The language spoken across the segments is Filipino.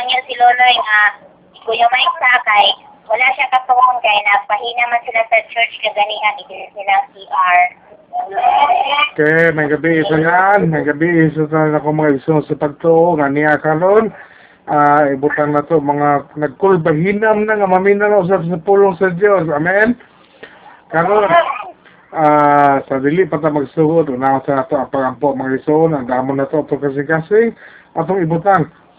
hangyo si Loloy nga Kuya Mike sa kay wala siya katuon kay napahina man sila sa church kaganihan ikinis nilang CR. Okay, may gabi isa nga, may gabi isa na ako mga iso sa pagtuo nga niya karon. Ah, ibutang na to mga nagkulbahinam na nga maminaw sa sa pulong sa Dios. Amen. Karon ah sa dili pa ta magsuhod una sa ato ang pagampo mga iso ang damo na to to kasi kasi atong ibutang ang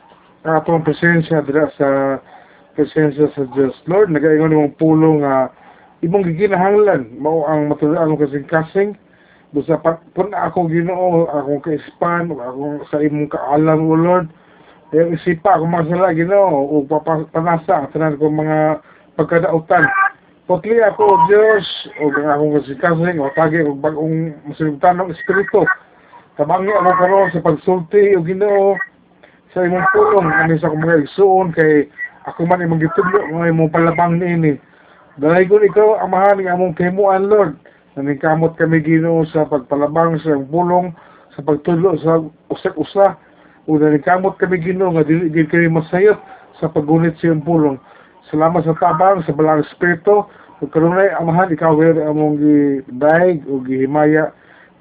atong presensya dira sa presensya sa Dios. Lord, nagaingon imong pulong nga imong giginahanglan mao ang matulaan kasing kasing Busa pa pun ako Ginoo, akong ka-expand, akong sa imong kaalam o Lord. Yung isipa akong masala Ginoo, o papanasa ang tanan ko mga pagkadautan. Putli ako, Diyos, o mga akong kasikasing, o tagi, o bagong masinugtan ng Espiritu. Tabangi ako karon sa pagsulti, o Ginoo, sa imong pulong, ano sa mga igsuon, kay ako man imong gitudlo, mga imong palabang niini. Dahil ko ikaw, amahan ng among kemuan, Lord. Naningkamot kami Ginoo sa pagpalabang sa iyong pulong, sa pagtulo sa usak-usa. O naningkamot kami Ginoo nga dili gid kami masayot sa paggunit sa iyong pulong. Salamat sa tabang, sa balang espiritu. Ug kanunay amahan ikaw gayud among gidaig o gihimaya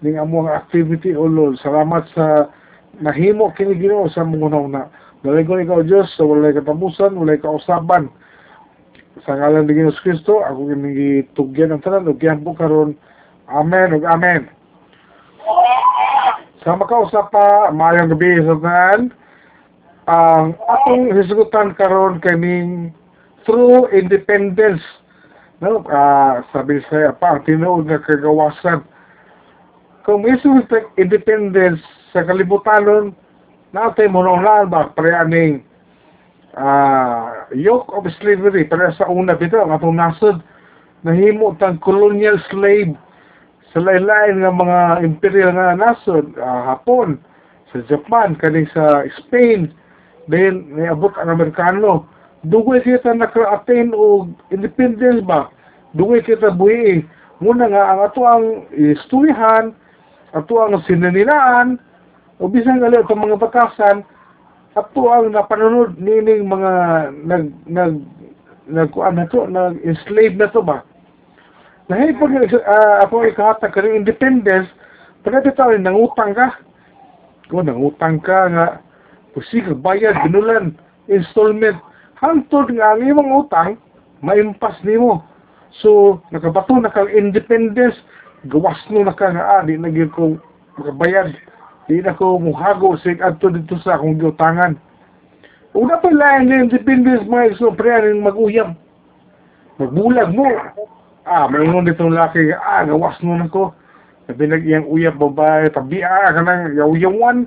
ning among activity o Lord. Salamat sa nahimo kini Ginoo sa mga una. Dalay ko ikaw Diyos sa walay katapusan, walay kausaban sa ngalan ni Ginoos Kristo ako kini tugyan ang tanan ug po karon. Amen ug amen. Sa makausap pa mayong gabi sa tanan. Ang atong hisugutan karon kaning through independence. No ah sabi sa pa ang tinuod nga kagawasan kung may independence sa kalibutanon natay mo na ba? Pre aning ah yoke of slavery. Para sa una bito ang atong nasod nahimo tang colonial slave sa lain-lain nga mga imperial nga nasod ah, Hapon sa Japan kaning sa Spain. Then niabot ang Amerikano. Dugay kita naka-attain og independence ba? Dugay kita buhi. Muna nga ang ato ang istoryahan ato ang sinanilaan o bisan gali itong mga batasan ato ang napanunod nining mga nag nag nagkuan na to nag enslave na to ba? Nahay pag uh, ako ikahatag ka ng independence, pagka tayo nangutang ka, kung nangutang ka nga, pusig, bayad, binulan, installment, hantod nga ang imong utang, maimpas nimo. So, nakabato na kang independence, gawas no na ka nga, ah, di na ko makabayad, di na ko muhago sig adto dito sa akong giutangan. Una pa lang ng independence mga iso, pre, mag-uyam. Magbulag mo, ah, maingon dito laki, ah, gawas mo na ko. Sabi nag iyang uyap babae, tabi ah, kanang yaw-yawan,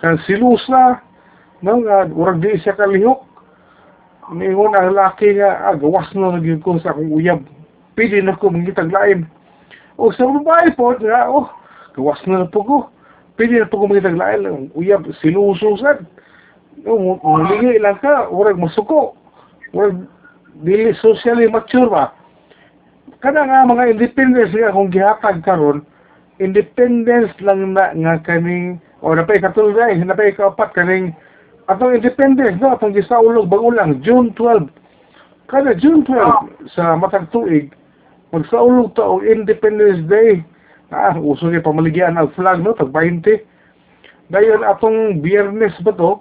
kanang silusa, no, nga, urag di siya kalihok. Maingon ang laki nga, ah, gawas na ko sa akong uyab. Pili na ko, mangitag laim. O sa babae po, nga, oh, gawas na na po ko. Pili na po ko mangitag laim, uyab, silususan. No, mulingi lang ka, urag masuko. Urag, dili socially mature ba? kada nga mga independence nga kung gihatag karon independence lang na nga kaning o napay katulay napay kaupat kaning atong independence no atong gisaulog bagulang June 12 kada June 12 sa matag tuig magsaulog ta og Independence Day. Ah uso ni pamaligyan ang flag no? Tag 20 dayon atong biyernes ba to?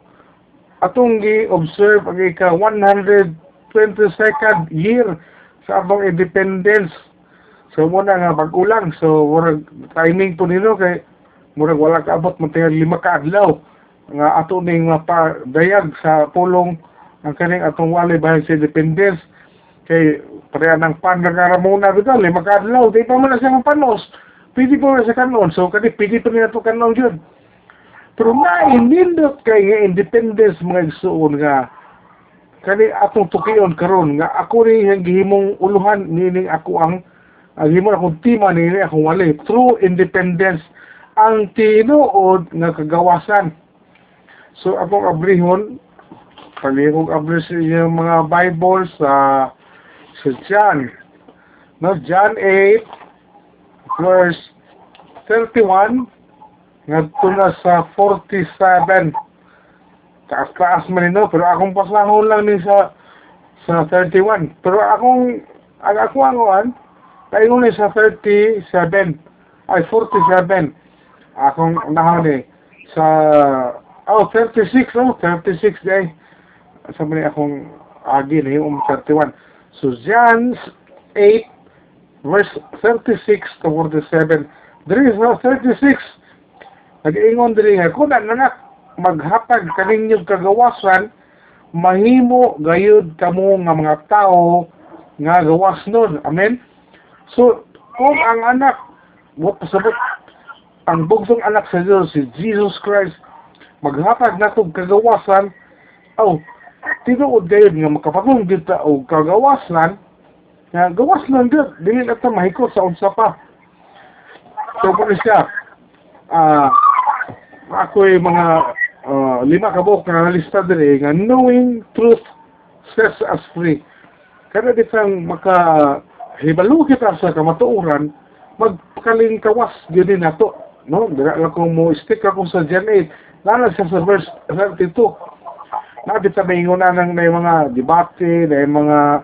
Atong gi-observe ang ika 122nd year sa atong independence. So muna nga pag-ulang. So murag timing po nino kay murag wala kaabot mo tayo lima ka nga ato ning pa dayag sa pulong ang kaning atong walay bahin sa independence. Kay pareha ng pan nga muna bitaw lima ka adlaw di pa man siya panos. Pwede po na sa kanon. So kani pwede pa nila to kanon yun. Pero na inindot kay nga independence mga igsuon nga kani atong tukion karon nga ako ni ang gihimong uluhan nining ako ang ang gihimong akong tima nini akong wali. True independence ang tinuod nga kagawasan. So akong abrihon palihog abri sa mga Bible sa sa John no John 8 verse 31 ngadto na sa 47 taas-taas man nino, pero akong pasahon lang ni sa sa 31. Pero akong, ang ako ang sa 37, ay 47. Akong nahon ni sa, oh, 36, oh, 36 day. Sa mali akong agi na yung 31. So, John 8, verse 36 to 47. There is no 36. Nag-ingon diri nga, kung nanak, maghapag kaninyong kagawasan, mahimo gayud kamo nga mga tao nga gawas nun. Amen? So, kung ang anak, mo pasabot, ang bugsong anak sa Diyos, si Jesus Christ, maghapag na itong kagawasan, oh, tinuod gayud nga makapatong kita o kagawasan, nga gawas lang dito, dili na ito mahikot sa unsa pa. So, kung siya, ah, ako'y mga uh, lima ka buok nga lista diri nga knowing truth sets us free. Kada ditang maka hibalo kita sa kamatuoran, magpakaling kawas gyud nato. No, dira lang ko mo stick ako sa John 8. Lalo sa verse 32. Nabita may inguna ng may mga debate, may mga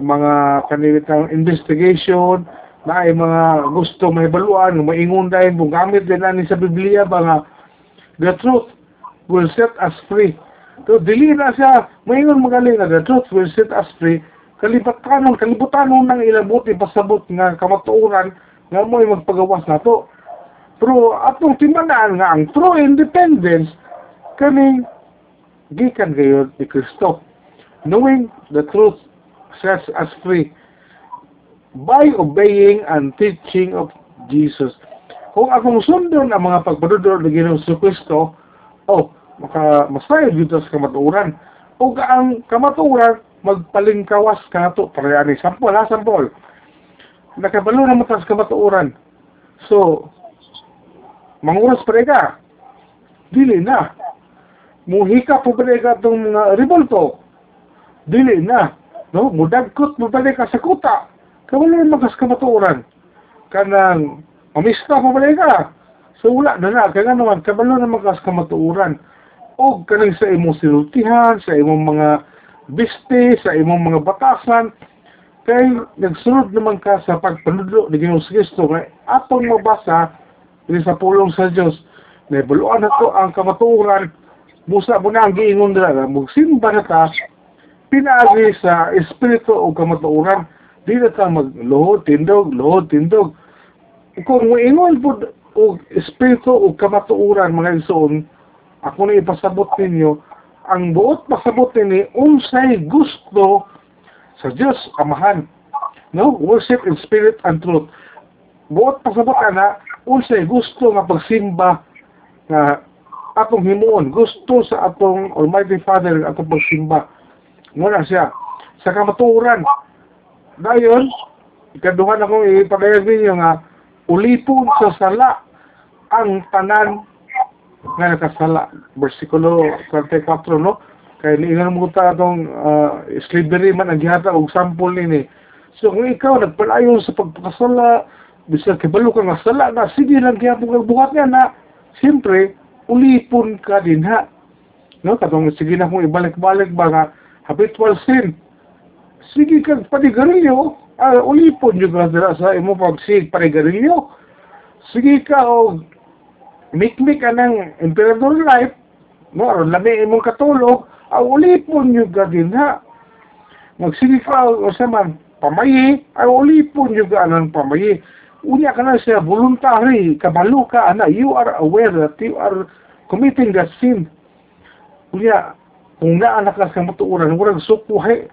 mga kanilitang investigation, na ay mga gusto may baluan, maingon dahil mo gamit din na ni sa Biblia ba nga the truth will set us free. So, dili na siya, maingon magaling na the truth will set us free. Kalibutanon, kalibutanon nang ilabot, ipasabot nga kamatuuran nga mo'y magpagawas na to. Pero atong timanaan nga ang true independence kaning gikan gayon ni Kristo. Knowing the truth sets us free by obeying and teaching of Jesus. Kung akong sundon ang mga pagpadudod ng Ginoong sa Kristo, oh, maka masayod dito sa kamatuuran. O ang kamatuuran, magpalingkawas ka to. Para yan, sampol ha, sampol. Nakabalo na matas kamatuuran. So, manguras pa ka. Dili na. Muhika po rin ka itong mga revolto. Dili na. No? Mudagkot mo rin ka sa kuta. Kabalo na matas kamatuuran. Kanang, mamista pa rin ka. So, wala na na. Kaya naman, kabalo na matas kamatuuran. O kanang sa imong sinultihan, sa imong mga biste, sa imong mga batasan, kay nagsunod naman ka sa pagpanulo ni Ginoong Kristo nga atong mabasa sa pulong sa Dios na buluan nato ang kamatuoran busa mo na ang giingon dira magsimba na ta pinaagi sa espiritu o kamatuoran di na ta magluhod tindog luhod tindog kung moingon po o espiritu o kamatuoran mga igsoon ako na ipasabot ninyo ang buot pasabot ni unsay gusto sa Diyos, Amahan. No? Worship in spirit and truth. Buot pasabot na, unsay gusto nga pagsimba nga atong himuon. Gusto sa atong Almighty Father atong pagsimba. Muna siya. Sa kamaturan. Dayon, ikaduhan akong ipagayag ninyo nga, ulipon sa sala ang tanan nga nakasala. Versikulo 34, no? Kaya niingan mo ta itong uh, slavery man ang gihata og sample nini. So kung ikaw nagpalayon sa pagpakasala, bisag kibalo ka nga sala na, sige lang kaya kung buhat nga na, siyempre, ulipon ka din ha. No? Katong sige na kung ibalik-balik ba nga, habitual sin. Sige ka panigarilyo, uh, ulipon yung ka sa imo pagsig panigarilyo. Sige ka o mikmik ka ng emperador life, no, aron lami imong katulog, ang ulipon yung gadin ha. Magsige ka o sa man, pamayi, ang ulipon yung ganan pamayi. Unya na siya, voluntary, kabalo ka, ana, you are aware that you are committing that sin. Unya, kung naanak ka sa matuuran, walang sukuhay,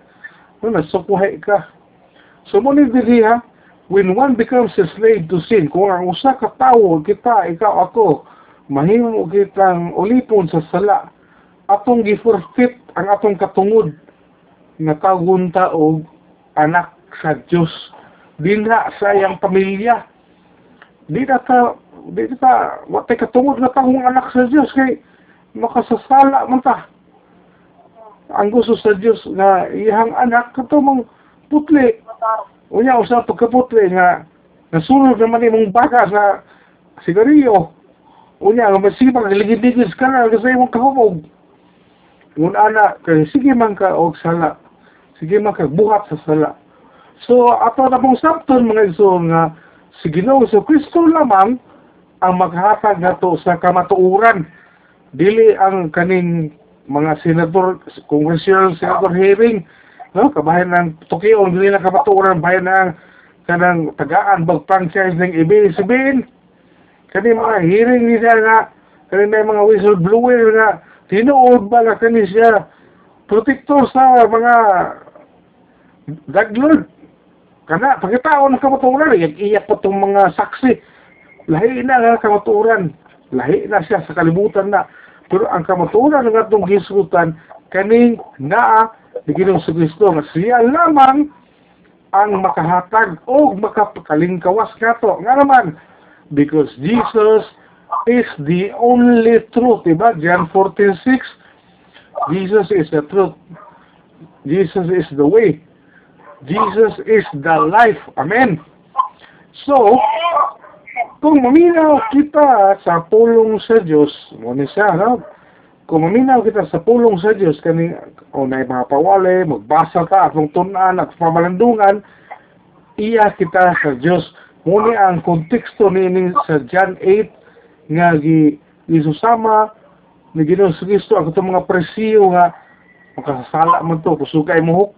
no, nasukuhay ka. So, mo ha, when one becomes a slave to sin, kung ang usa ka tawo, kita, ikaw, ako, mahimo kitang ulipon sa sala, atong giforfeit ang atong katungod nga kagunta og anak sa Dios dinha sa iyang pamilya. Di na ta di na ta watay katungod nga tawong anak sa Dios kay makasasala man ta. Ang gusto sa Dios nga iyang anak katumong putli unya usa pagkaputli nga nasunod naman imong baka sa sigarilyo. Unya nga masipag ligid-ligid ka na kasi imong kahumog ngun ana kay sige man ka og sala. Sige man ka buhat sa sala so ato na pong sabton mga igsoon nga si Ginoo sa Kristo lamang ang maghatag nato sa kamatuoran dili ang kaning mga senador congressional senador hearing no? Kabahin ng Tokyo dili na kamatuoran bayan ng kanang tagaan bag franchise ng ABS-CBN kani mga hearing nila nga kani may mga whistleblower nga tinuod ba nga kani siya protektor sa mga daglord kana pagkataon ng kamatuoran iyak pa tong mga saksi. Lahi na nga kamatuoran lahi na siya sa kalibutan na. Pero ang kamatuoran ng atong gisutan kaning naa ni Ginoong sa Kristo nga siya lamang ang makahatag o makapakalingkawas kato. Nga naman because Jesus is the only truth diba? John 14:6 Jesus is the truth. Jesus is the way Jesus is the life amen so kung maminaw kita sa pulong sa Diyos, muna siya, no? Kung maminaw kita sa pulong sa Diyos, kani, o na mga pawali, magbasa ka, atong tunan, at pamalandungan, iya kita sa Diyos. Muna ang konteksto ni sa John 8, nga gi, gisusama, ni Ginoong Kristo, ang itong mga presiyo nga, makasasala man to, kusukay muhuk,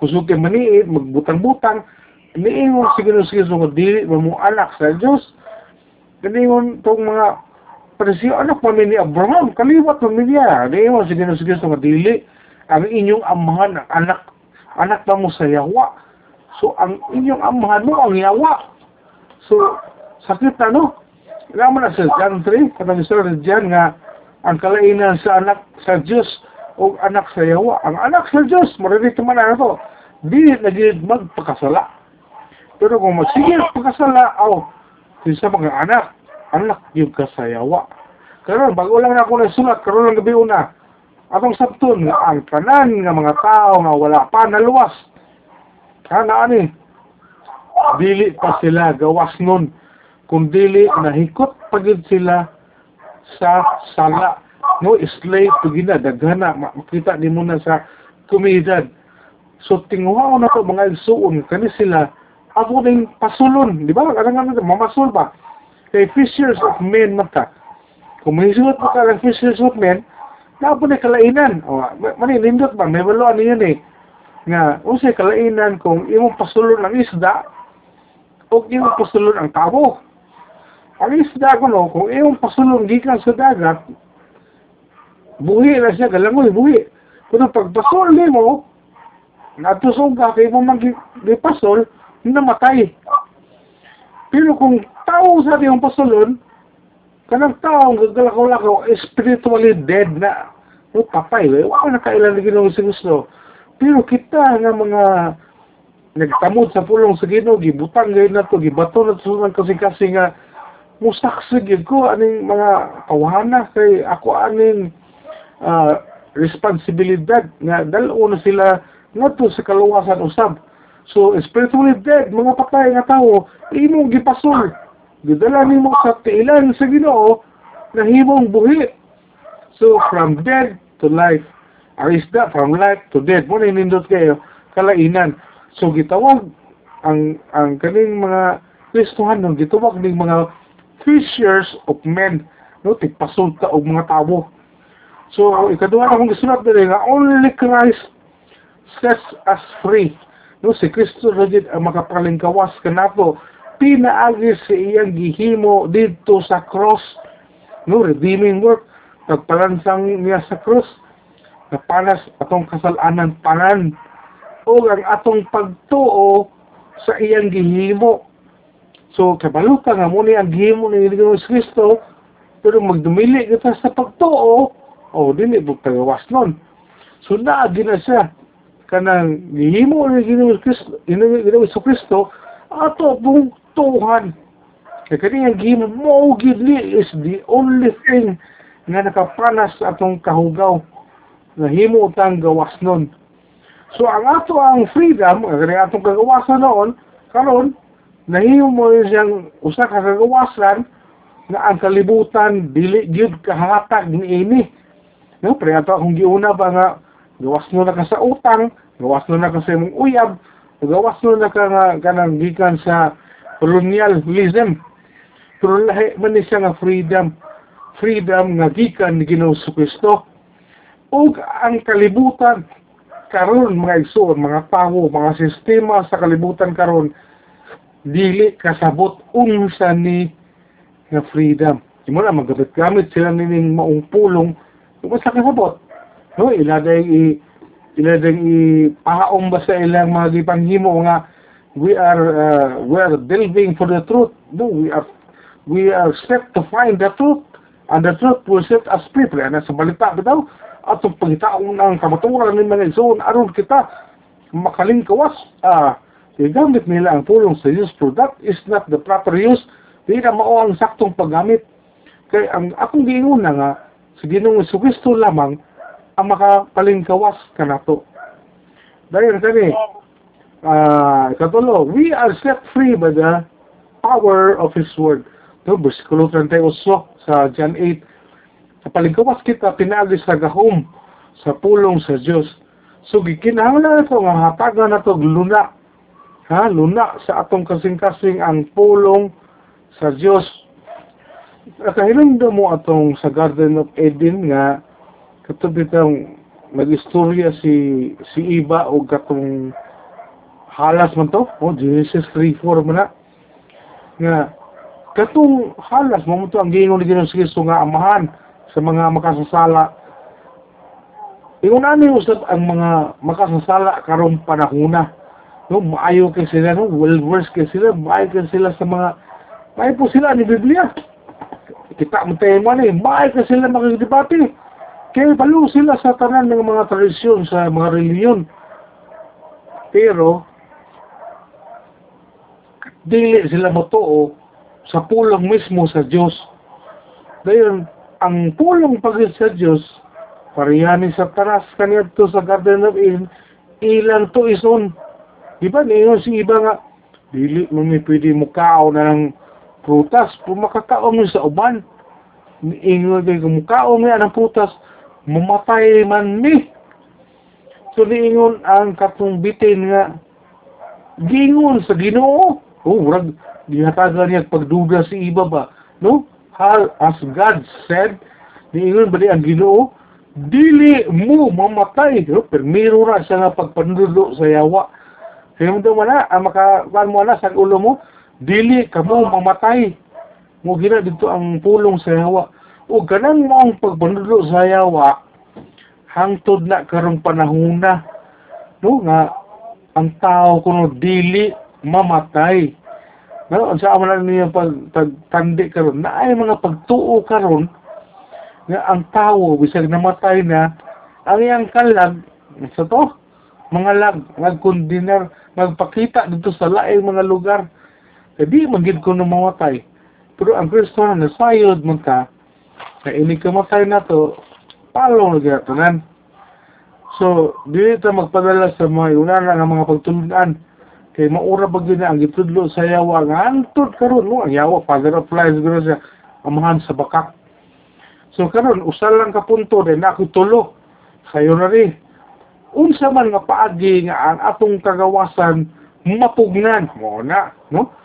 muhukom, kusukay maniit, magbutang-butang, niingon si Ginoong Kristo nga dili mo anak sa Diyos. Niingon tong mga presyo anak pa ni Abraham, kaliwat pamilya. Niingon si Ginoong Kristo nga dili ang inyong amahan ang anak anak pa mo sa yawa. So ang inyong amahan mo ang yawa. So sakit na no? Naman na sa 3, katang istorya John nga ang kalainan sa anak sa Diyos o anak sa yawa. Ang anak sa Diyos, marinig man na ito, di naging magpakasala. Pero kung magsige pagkasala, aw, sa mga anak, anak yung kasayawa. Karon bago lang ako nasulat, karon lang gabi una, atong sabton nga ang kanan nga mga tao nga wala pa naluwas. Kana ani, dili pa sila gawas nun, kung dili nahikot pagid sila sa sala. No, slave to gina, daghana, makita ni mo na sa kumidad. So, tinguha na to mga igsuon, kani sila, ako din pasulon, di ba? Kadang kadang mamasul ba? Kay fishers of men mata. Kung may suot mo ka ng fishers of men, napo na kalainan. O, mani, nindot ba? May walo ano yun eh. Nga, usay kalainan kung imong pasulon ang isda, o imong pasulon ang tabo. Ang isda ko no, kung imong pasulon gikan sa dagat, buhi na siya, galangoy, buhi. Kung pagpasol ni mo, natusog ka, kay mo mag-pasol, namatay. Pero kung tao sa yung pasulon, kanang tao gagalakaw-lakaw, spiritually dead na. No, patay. Eh. Wala na kailan na ginawin sa gusto. Pero kita nga mga nagtamod sa pulong sa Ginoo gibutang gayud na to gibato na to ng kasi kasi nga musaksig ko aning mga kawana kay ako aning uh, responsibilidad nga dalo na sila ngadto sa kaluwasan usab So, spiritually dead, mga patay nga tao, imong gipasol. Gidala nimo sa tiilan sa Ginoo na himong buhi. So, from dead to life. Ang isda, from life to dead. Muna inindot kayo, kalainan. So, gitawag ang ang kaning mga Kristohan nung gitawag ning mga fishers of men. No, tigpasol ta og mga tao. So, ikaduha na kong gisulat dili nga only Christ sets us free. No si Kristo rajid ang makapalingkawas kanato pinaagi sa iyang gihimo didto sa cross. No redeeming work. Nagpalansang niya sa cross. Napanas atong kasalanan tanan o ang atong pagtuo sa iyang gihimo. So kabaluta nga muni ang gihimo ni Kristo. Pero magdumili kita sa pagtuo o dili mo tagawas nun so naagi na siya kanang gihimo ni Ginoong Kristo, Ginoong Kristo ato pong tuhan. Kaya kaniyang gihimo mo gidli is the only thing nga nakapanas atong kahugaw na himo tang gawas nun. So ang ato ang freedom, kani atong kagawasan noon, karon nahimo mo siyang usa ka kagawasan na ang kalibutan dili gyud kahatag niini. No, pre ato akong giuna ba nga gawas no na ka sa utang, gawas no na ka sa imong uyab, gawas no na ka nga kanang gikan sa colonialism. Pero lahi man siya nga freedom. Freedom nga gikan ni Ginoo Kristo. Ug ang kalibutan karon mga igsoon, mga tao, mga sistema sa kalibutan karon dili kasabot unsa ni nga freedom. Imo na magagamit sila nining maong pulong kung sa kasabot. No, iladay i iladay i pahaong ba sa ilang mga gipanghimo nga we are uh, we are delving for the truth. No, we are we are set to find the truth and the truth will set us free. Pero na sa balita bitaw atong pangitaon ng kamaturan ni mga igsoon aron kita makalingkawas ah gamit nila ang pulong sa pero that is not the proper use di na mao ang saktong paggamit kay ang akong giinguna nga sa Ginoong Kristo lamang ang makapalingkawas kanato dahil kani ah katulo we are set free by the power of His Word. No versikulo 38 sa John 8 sa palingkawas kita pinagi sa gahom sa pulong sa Dios so gikinahanglan nato nga hatagan nato luna. Ha luna sa atong kasing-kasing ang pulong sa Dios Nakahilang mo atong sa Garden of Eden nga katubi tang nag-istorya si si Iba o katong halas man to. O Genesis 3:4 man na. Nga katong halas mo to ang gingon ni Ginoo Kristo nga amahan sa mga makasasala. Ingon ani usab ang mga makasasala karong panahona no maayo kay sila no? Well versed kay sila maayo kay sila sa mga maayo po sila ni Biblia kita mo tayo ni maayo kay sila makidebate kaya balo sila sa tanan ng mga tradisyon sa mga reliyon. Pero dili sila motuo sa pulong mismo sa Dios dayon ang pulong pagid sa Dios parehani sa taras kaniadto sa Garden of Eden ilan to ison. Di ba, si iba nga, dili mo may pwede mo kao na ng prutas, kung makakao mo sa uban, ingon kay kung kao nga ng prutas, mamatay man ni. So, niingon ang katong bitin nga, gingon sa ginoo. Oh, wag, gihatagan niya pagduda si iba ba. No? How, as God said, niingon ba ang ginoo, dili mo mamatay. No? Permiro ra siya nga pagpandulo sa yawa kaya mo mo na, ang makakuan mo na sa ulo mo, dili ka mo mamatay. Mo gina dito ang pulong sa yawa. O ganang mo ang pagbanulo sa yawa, hangtod na karong panahuna. No, nga, ang tao kuno dili mamatay. No, ang sa amalan niya pag tandi karon na ay mga pagtuo karon nga ang tao bisag namatay na ang iyang kalag sa to mga lag nagkondinar magpakita dito sa laing mga lugar kaya di magid ko na mamatay. Pero ang Kristo na nasayod mo ta kaya ini kamatay na to palong nagatanan so dili ta magpadala sa mga unana nga mga pagtulunan kay maura ba na ang gitudlo sa yawa nga karon no ang yawa father of lies guro siya amahan sa bakak so karon usal lang ka punto din ako tulo. Kayo na rin. Unsa man nga paagi nga ang atong kagawasan mapugnan. Mo na no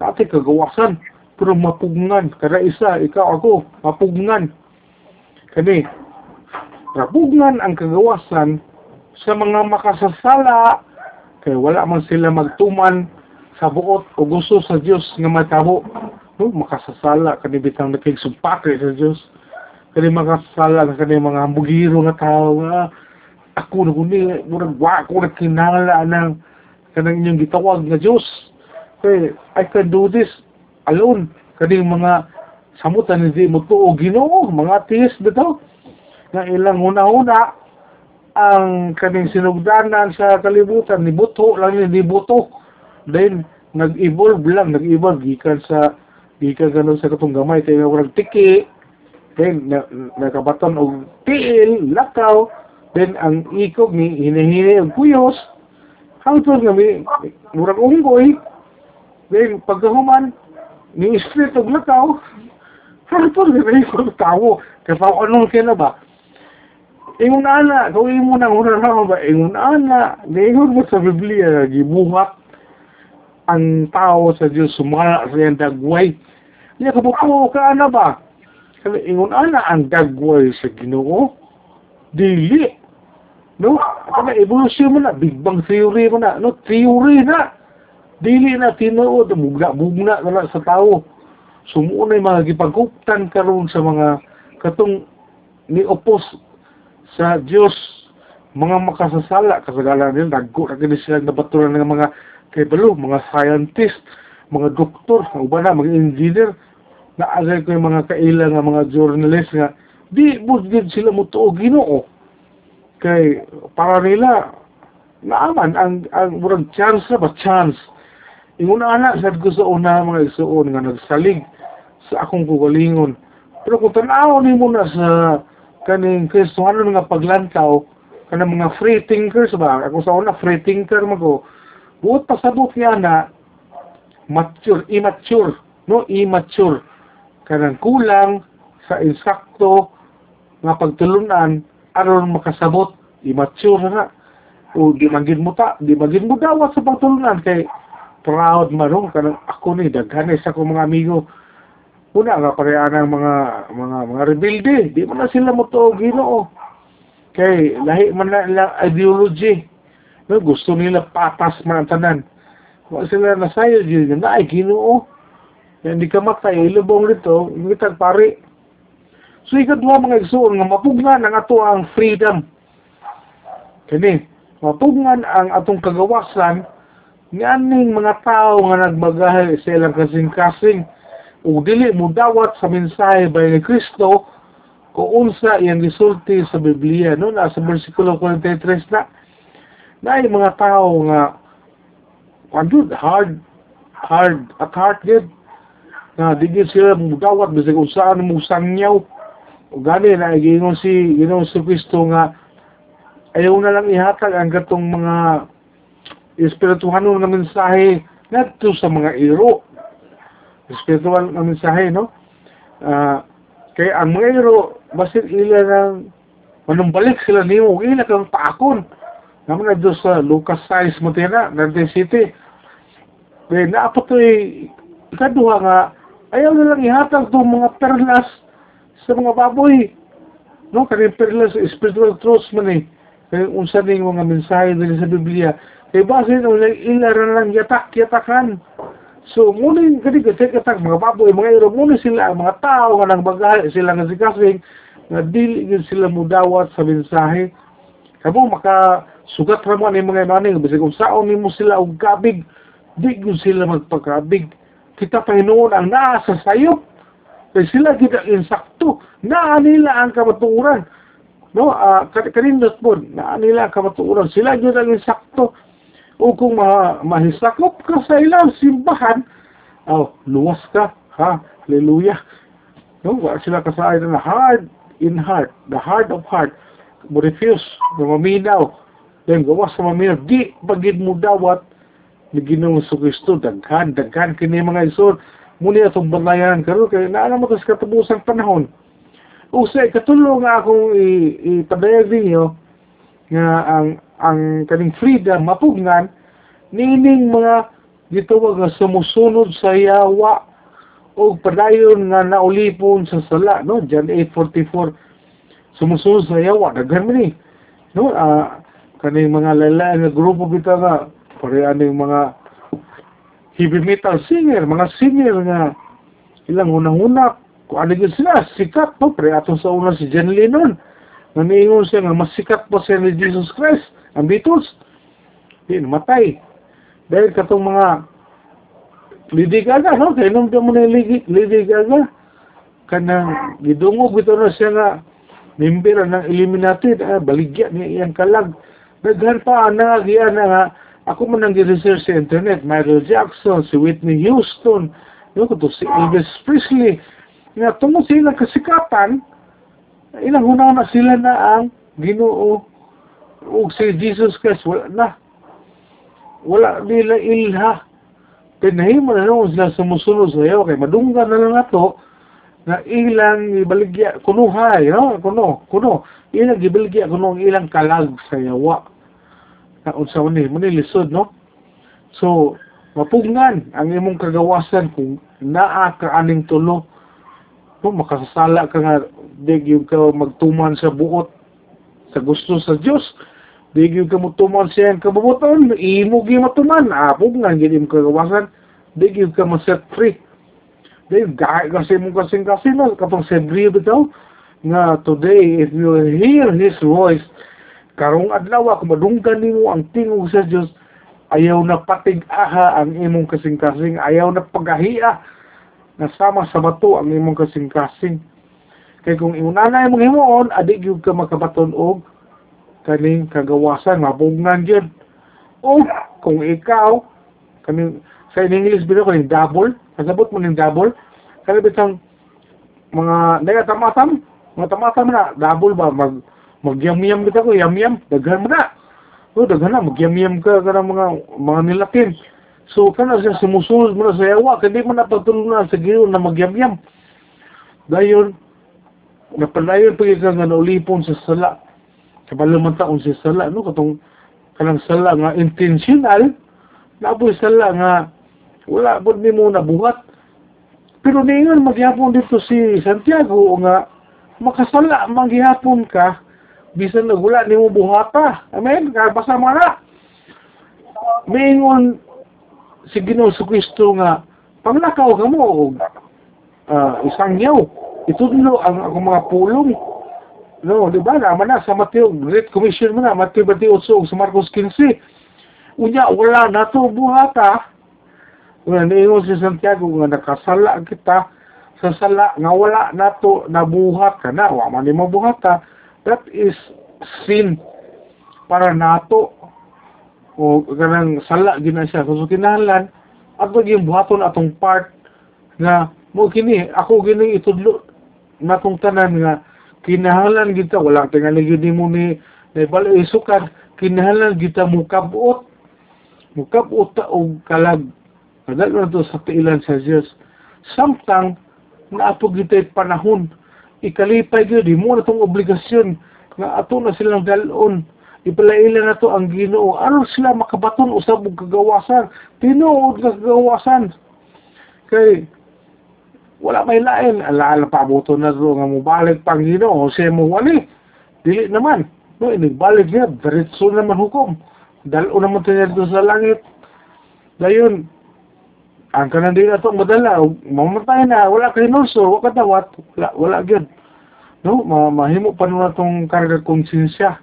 ati kagawasan pero mapugnan kada isa ikaw ako mapugnan kani rapugnan ang kagawasan sa mga makasasala kay wala man sila magtuman sa buot o gusto sa Dios nga matabo no makasasala kani bitang nakigsumpak sa Dios kani makasasala kani mga bugiro nga tao nga ako na kundi murag wa ko na kinala ng kanang inyong gitawag nga Dios kay I can do this alone. Kani mga samutan hindi mo tuo Ginoo mga atheist bitaw nga ilang una-una ang kaning sinugdanan sa kalibutan ni buto lang ni buto. Then nag-evolve lang nag-evolve gikan sa gikan ganun sa katong gamay kay murag tiki. Then na, nakabaton og tiil lakaw. Then ang ikog ni hinahini og kuyos hangtod nga murag unggoy then pagkahuman ni og lakaw hangtod nga may ikog tawo kaya pa anong kaya ba Ingon ana, kung imo nang una na ba, ingon ana, niingon mo sa Biblia, gibuhat ang tao sa Diyos, sumala sa iyang dagway. Niya kabuko ka ana ba? Kaya ingon ana ang dagway sa ginoo, dili. No? Kaya evolusyon mo na, Big Bang Theory mo na, no? Theory na. Dili na tinuod, bugna-bugna na sa tao. Sumuunay mga gipagkuptan karon sa mga katong ni opos sa Dios. Mga makasasala kasagalan nila nagko na gani sila nabaturan ng mga kay balo mga scientist mga doktor uban na mga engineer. Na agay ko yung mga kaila nga mga journalist nga di mo gid sila mo tuo Ginoo. Kay para nila naaman ang ang murag chance ba? Chance ingon ana sad ko sa una mga igsuon nga nagsalig sa akong kugalingon. Pero kung tanaw ni mo sa kaning Kristohano nga paglantaw kanang mga free thinkers ba? Ako sa una free thinker mago buot pasabot niya na mature immature no immature. Kanang kulang sa insakto nga pagtulunan aron makasabot immature na o di magin mo ta di magin mo dawat sa pagtulunan kay proud man no kanang ako ni daghan sa akong mga amigo. Una nga pareha ng mga mga mga rebelde. Di man na sila mo to Ginoo. Kay lahi man na ilang ideology. No gusto nila patas man ang tanan. Wa sila nasayo gyud na ay Ginoo yan di ka matay ilubong dito ingitag pare so ikadwa mga igsuon nga mapugnan ang ato ang freedom. Kini mapugnan ang atong kagawasan nganing mga tao nga nagbagahay sa ilang kasing-kasing. Ug dili mo dawat sa mensahe bay ni Kristo kung unsa iyang gisulti sa Biblia. No na sa bersikulo 43 na na mga tao nga andun hard hard at heart gid na di gid sila mo dawat bisag unsaan mo sangyaw. Gani na gingon si Ginoo si Kristo nga ayaw na lang ihatag ang gatong mga espirituhano nga mensahe ngadto sa mga iro. Spiritual na mensahe no? Uh, kay ang mga iro basit ila nang manumbalik sila nimo ila kang paakon. Naman na doon sa Lucas 6 mo tina 19 City kaya naapat to ikaduha nga ayaw na lang ihatag itong mga perlas sa mga baboy. No kani perlas spiritual truths man eh. Kaya unsa ning mga mensahe nila sa Biblia kay basin ila ila lang yatak-yatakan So, muna yung kani kasi katag mga baboy, mga iro, muna sila, mga tao nga nang bagay, sila nga sikasing, nga dili sila mudawat sa mensahe. Kamo maka sugat ra mo ni mga maning bisag kung saon nimo sila og kabig, di gyud sila magpakabig. Kita pa hinuon ang naa sa sayop. Kay sila gid ang insakto, naa nila ang kamatuoran. No, uh, kanindot po, naa nila ang kamatuoran. Sila gid ang insakto o kung ma mahisakop ka sa ilang simbahan, oh, luwas ka, ha, hallelujah. No, wa sila kasay na hard in heart, the heart of heart, mo refuse, na maminaw, then gawas sa maminaw, di pagid mo dawat, ni Ginoong sa Kristo, daghan, daghan, kini mga isod, muni atong balayan karon kay naala mo tas katubusang panahon. Usay katulong nga akong ipadayag ninyo nga ang ang kaning freedom mapugnan nining mga gitawag nga sumusunod sa yawa o padayon nga naulipon sa sala no? John 8:44 sumusunod sa yawa. Daghan ni no? Uh, kaning mga lalaki nga grupo bitaw nga pare aning mga heavy metal singer mga singer nga ilang unang-una kung ano yun sila sikat no? Pre ato sa una si John Lennon Naniingon siya nga mas sikat pa siya ni Jesus Christ, ang Beatles. Di, matay. Dahil katong mga Lady Gaga, no? Kaya nung mo na Lady, Gaga, kanang gidungog ito na siya nga member ng Illuminati, ah, baligya niya iyang kalag. Naghan pa, nangagiya na nga, ako man nang research sa internet, Michael Jackson, si Whitney Houston, no, kuto si Elvis Presley, nga tungkol sa ilang kasikatan, ilang una na sila na ang ginoo o si Jesus Christ wala na. Wala nila ilha. Pinahimo na naman sila sumusunod sa iyo. Kay madunggan na lang ato nga ilang ibaligya kuno hay no? Kuno kuno. Ilang gibaligya kuno ang ilang kalag sa yawa. Na unsa man ni man ni lisod no? So mapugnan ang imong kagawasan kung naa ka aning tulo. No makasasala ka nga di ka magtuman sa buot sa gusto sa Dios di gyud ka mutuman sa iyang kabubuton imo gyud matuman apog nga gyud imong kagawasan. Di gyud ka ma-set free. Di gahay kasi mong kasing kasi no katong sedri bitaw nga today if you hear his voice karong adlaw kung madunggan nimo ang tingog sa Dios ayaw na patig-aha ang imong kasing-kasing ayaw na pagahiya na sama sa bato ang imong kasing-kasing. Kay kung imong nanay mong himuon adi gyud ka makabaton og kaning kagawasan mabugnan gyud o kung ikaw kaning sa in English bitaw kaning double kasabot mo ning double kani bitang mga daya tamatam mga tamatam na double ba? Mag magyam-yam kita ko yam-yam daghan mo na. O daghan na magyam-yam ka kana mga mga nilakin so kana siya sumusunod mo na sa yawa kadi mo na pagtulong na sa giyon na magyam-yam. Dayon napadayon pa ka nga naulipon sa sala kabalo man taon sa sala no katong kanang sala nga intentional naboy sala nga wala po ni mo nabuhat. Pero ningon maghapon dito si Santiago nga makasala maghapon ka bisan na wala ni mo buhata. Amen? Basta mo na. Mingon si Ginoo sa Kristo nga panglakaw ka mo og ah, isang yaw. Itudlo ang akong mga pulong no di ba? Naman na sa Mateo Great Commission mo na Mateo 28 ug sa Marcos 15 unya wala na to buhata Nga niingon si Santiago nga nakasala kita sa sala nga wala nato nabuhat ka na. Wa man ni mabuhata that is sin para nato o kanang sala gina siya. So kinahanglan ato gyud buhaton atong part nga mo kini ako gini itudlo natong tanan nga kinahanglan kita wala tingali gyud nimo ni naibalo isukat kinahanglan kita mukabuot mukabuot ta kalag Kadal na to sa piilan sa Diyos. Samtang naapog ito'y panahon, ikalipay di mo na itong obligasyon nga ato na silang dalon. Ipalaila na to ang ginoo. Ano sila makabaton usab og kagawasan? Tinuod nga kagawasan. Kay wala may lain. Alaala pa buto na to nga mubalik pang ginoo. Siya mo wali. Dili naman. No, inigbalik niya. Diretso naman hukom. Dalo naman tayo sa langit. Dayon, ang kanan din ato madala mamatay na wala kay nurso wa katawat wala wala gyud no ma mahimo pa na tong karga konsensya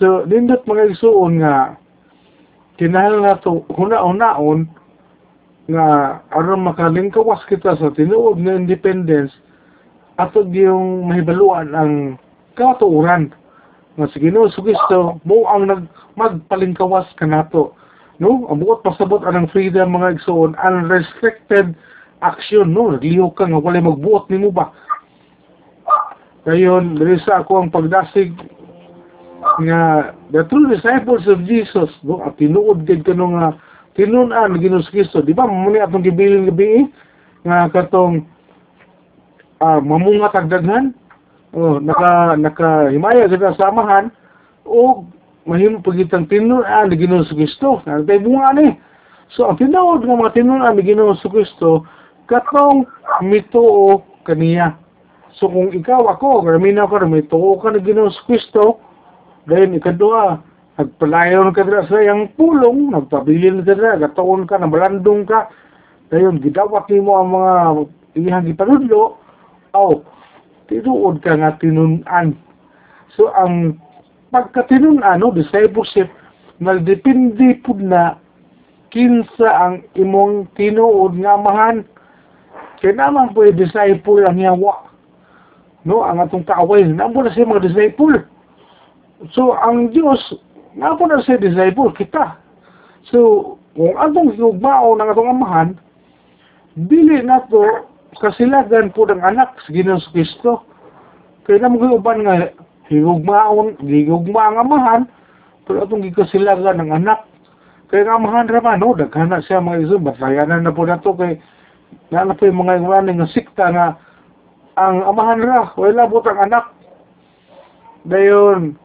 so nindot mga igsuon nga kinahanglan nato huna-hunaon nga aron makalingkawas kita sa tinuod nga independence ato yung mahibaluan ang katuuran. Nga si Ginoo Kristo mo ang nag magpalingkawas kanato no buot pasabot anang freedom mga igsoon unrestricted action no nagliho ka nga walay magbuot nimo ba? Dayon, diri sa ako ang pagdasig nga the true disciples of Jesus, no, at tinuod gid kano nga tinun-an ni Ginoos Kristo. Di ba muni atong gibilin gabi nga katong ah, mamungat ang daghan, oh, naka nakahimaya ang samahan o mahimo pagitang tinun-an ni Ginoos Kristo. Nagtay bunga ni. So ang tinuod nga mga tinun-an ni Ginoos Kristo katong mituo kaniya. So kung ikaw ako, karamina ko, may tuo ka na Ginoos Kristo, dahil ikadua, nagpalayon ka dira sa iyang pulong, nagpabilin ka dira, gataon ka, nabalandong ka, dahil gidawat ni mo ang mga iyang gipanudlo, o, tinuod ka nga tinunan. So ang pagkatinunan, no, discipleship, nagdepende po na kinsa ang imong tinuod nga amahan. Kaya naman po disciple ang yawa no ang atong kaaway namo na siya mga disciple so ang Dios namo na siya disciple kita. So kung atong higugmao ng atong amahan dili na to kasilagan po ng anak sa Ginoong Kristo. Kaya na mga uban nga higugmaon higugma ang amahan pero atong gikasilagan ng anak. Kaya nga amahan raman no daghan na siya mga iso batayanan na po na to kay na na po yung mga iwanan nga sikta nga ang amahan ra wala butang anak. Dayon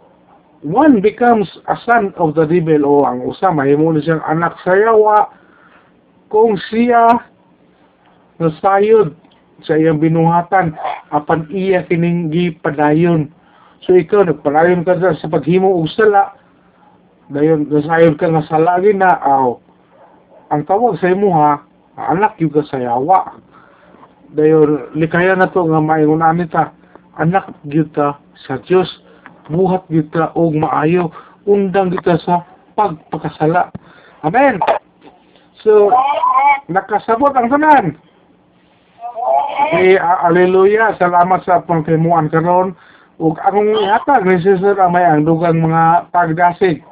one becomes a son of the devil o ang usa mahimo siyang anak. Sa yawa kung siya nasayod sa iyang binuhatan apan iya kining gipadayon. So ikaw nagpadayon ka sa, paghimo og sala. Dayon nasayod ka nga sala na aw. Ang tawag sa imo ha anak yung ka sa yawa dayon likaya na to nga maingon anita anak gyud ta sa Dios buhat gyud ta og maayo undang gyud ta sa pagpakasala. Amen. So nakasabot ang tanan a- aleluya, salamat sa pangtimuan karon. Ug akong ihatag ni Sister Amay ang dugang mga pagdasig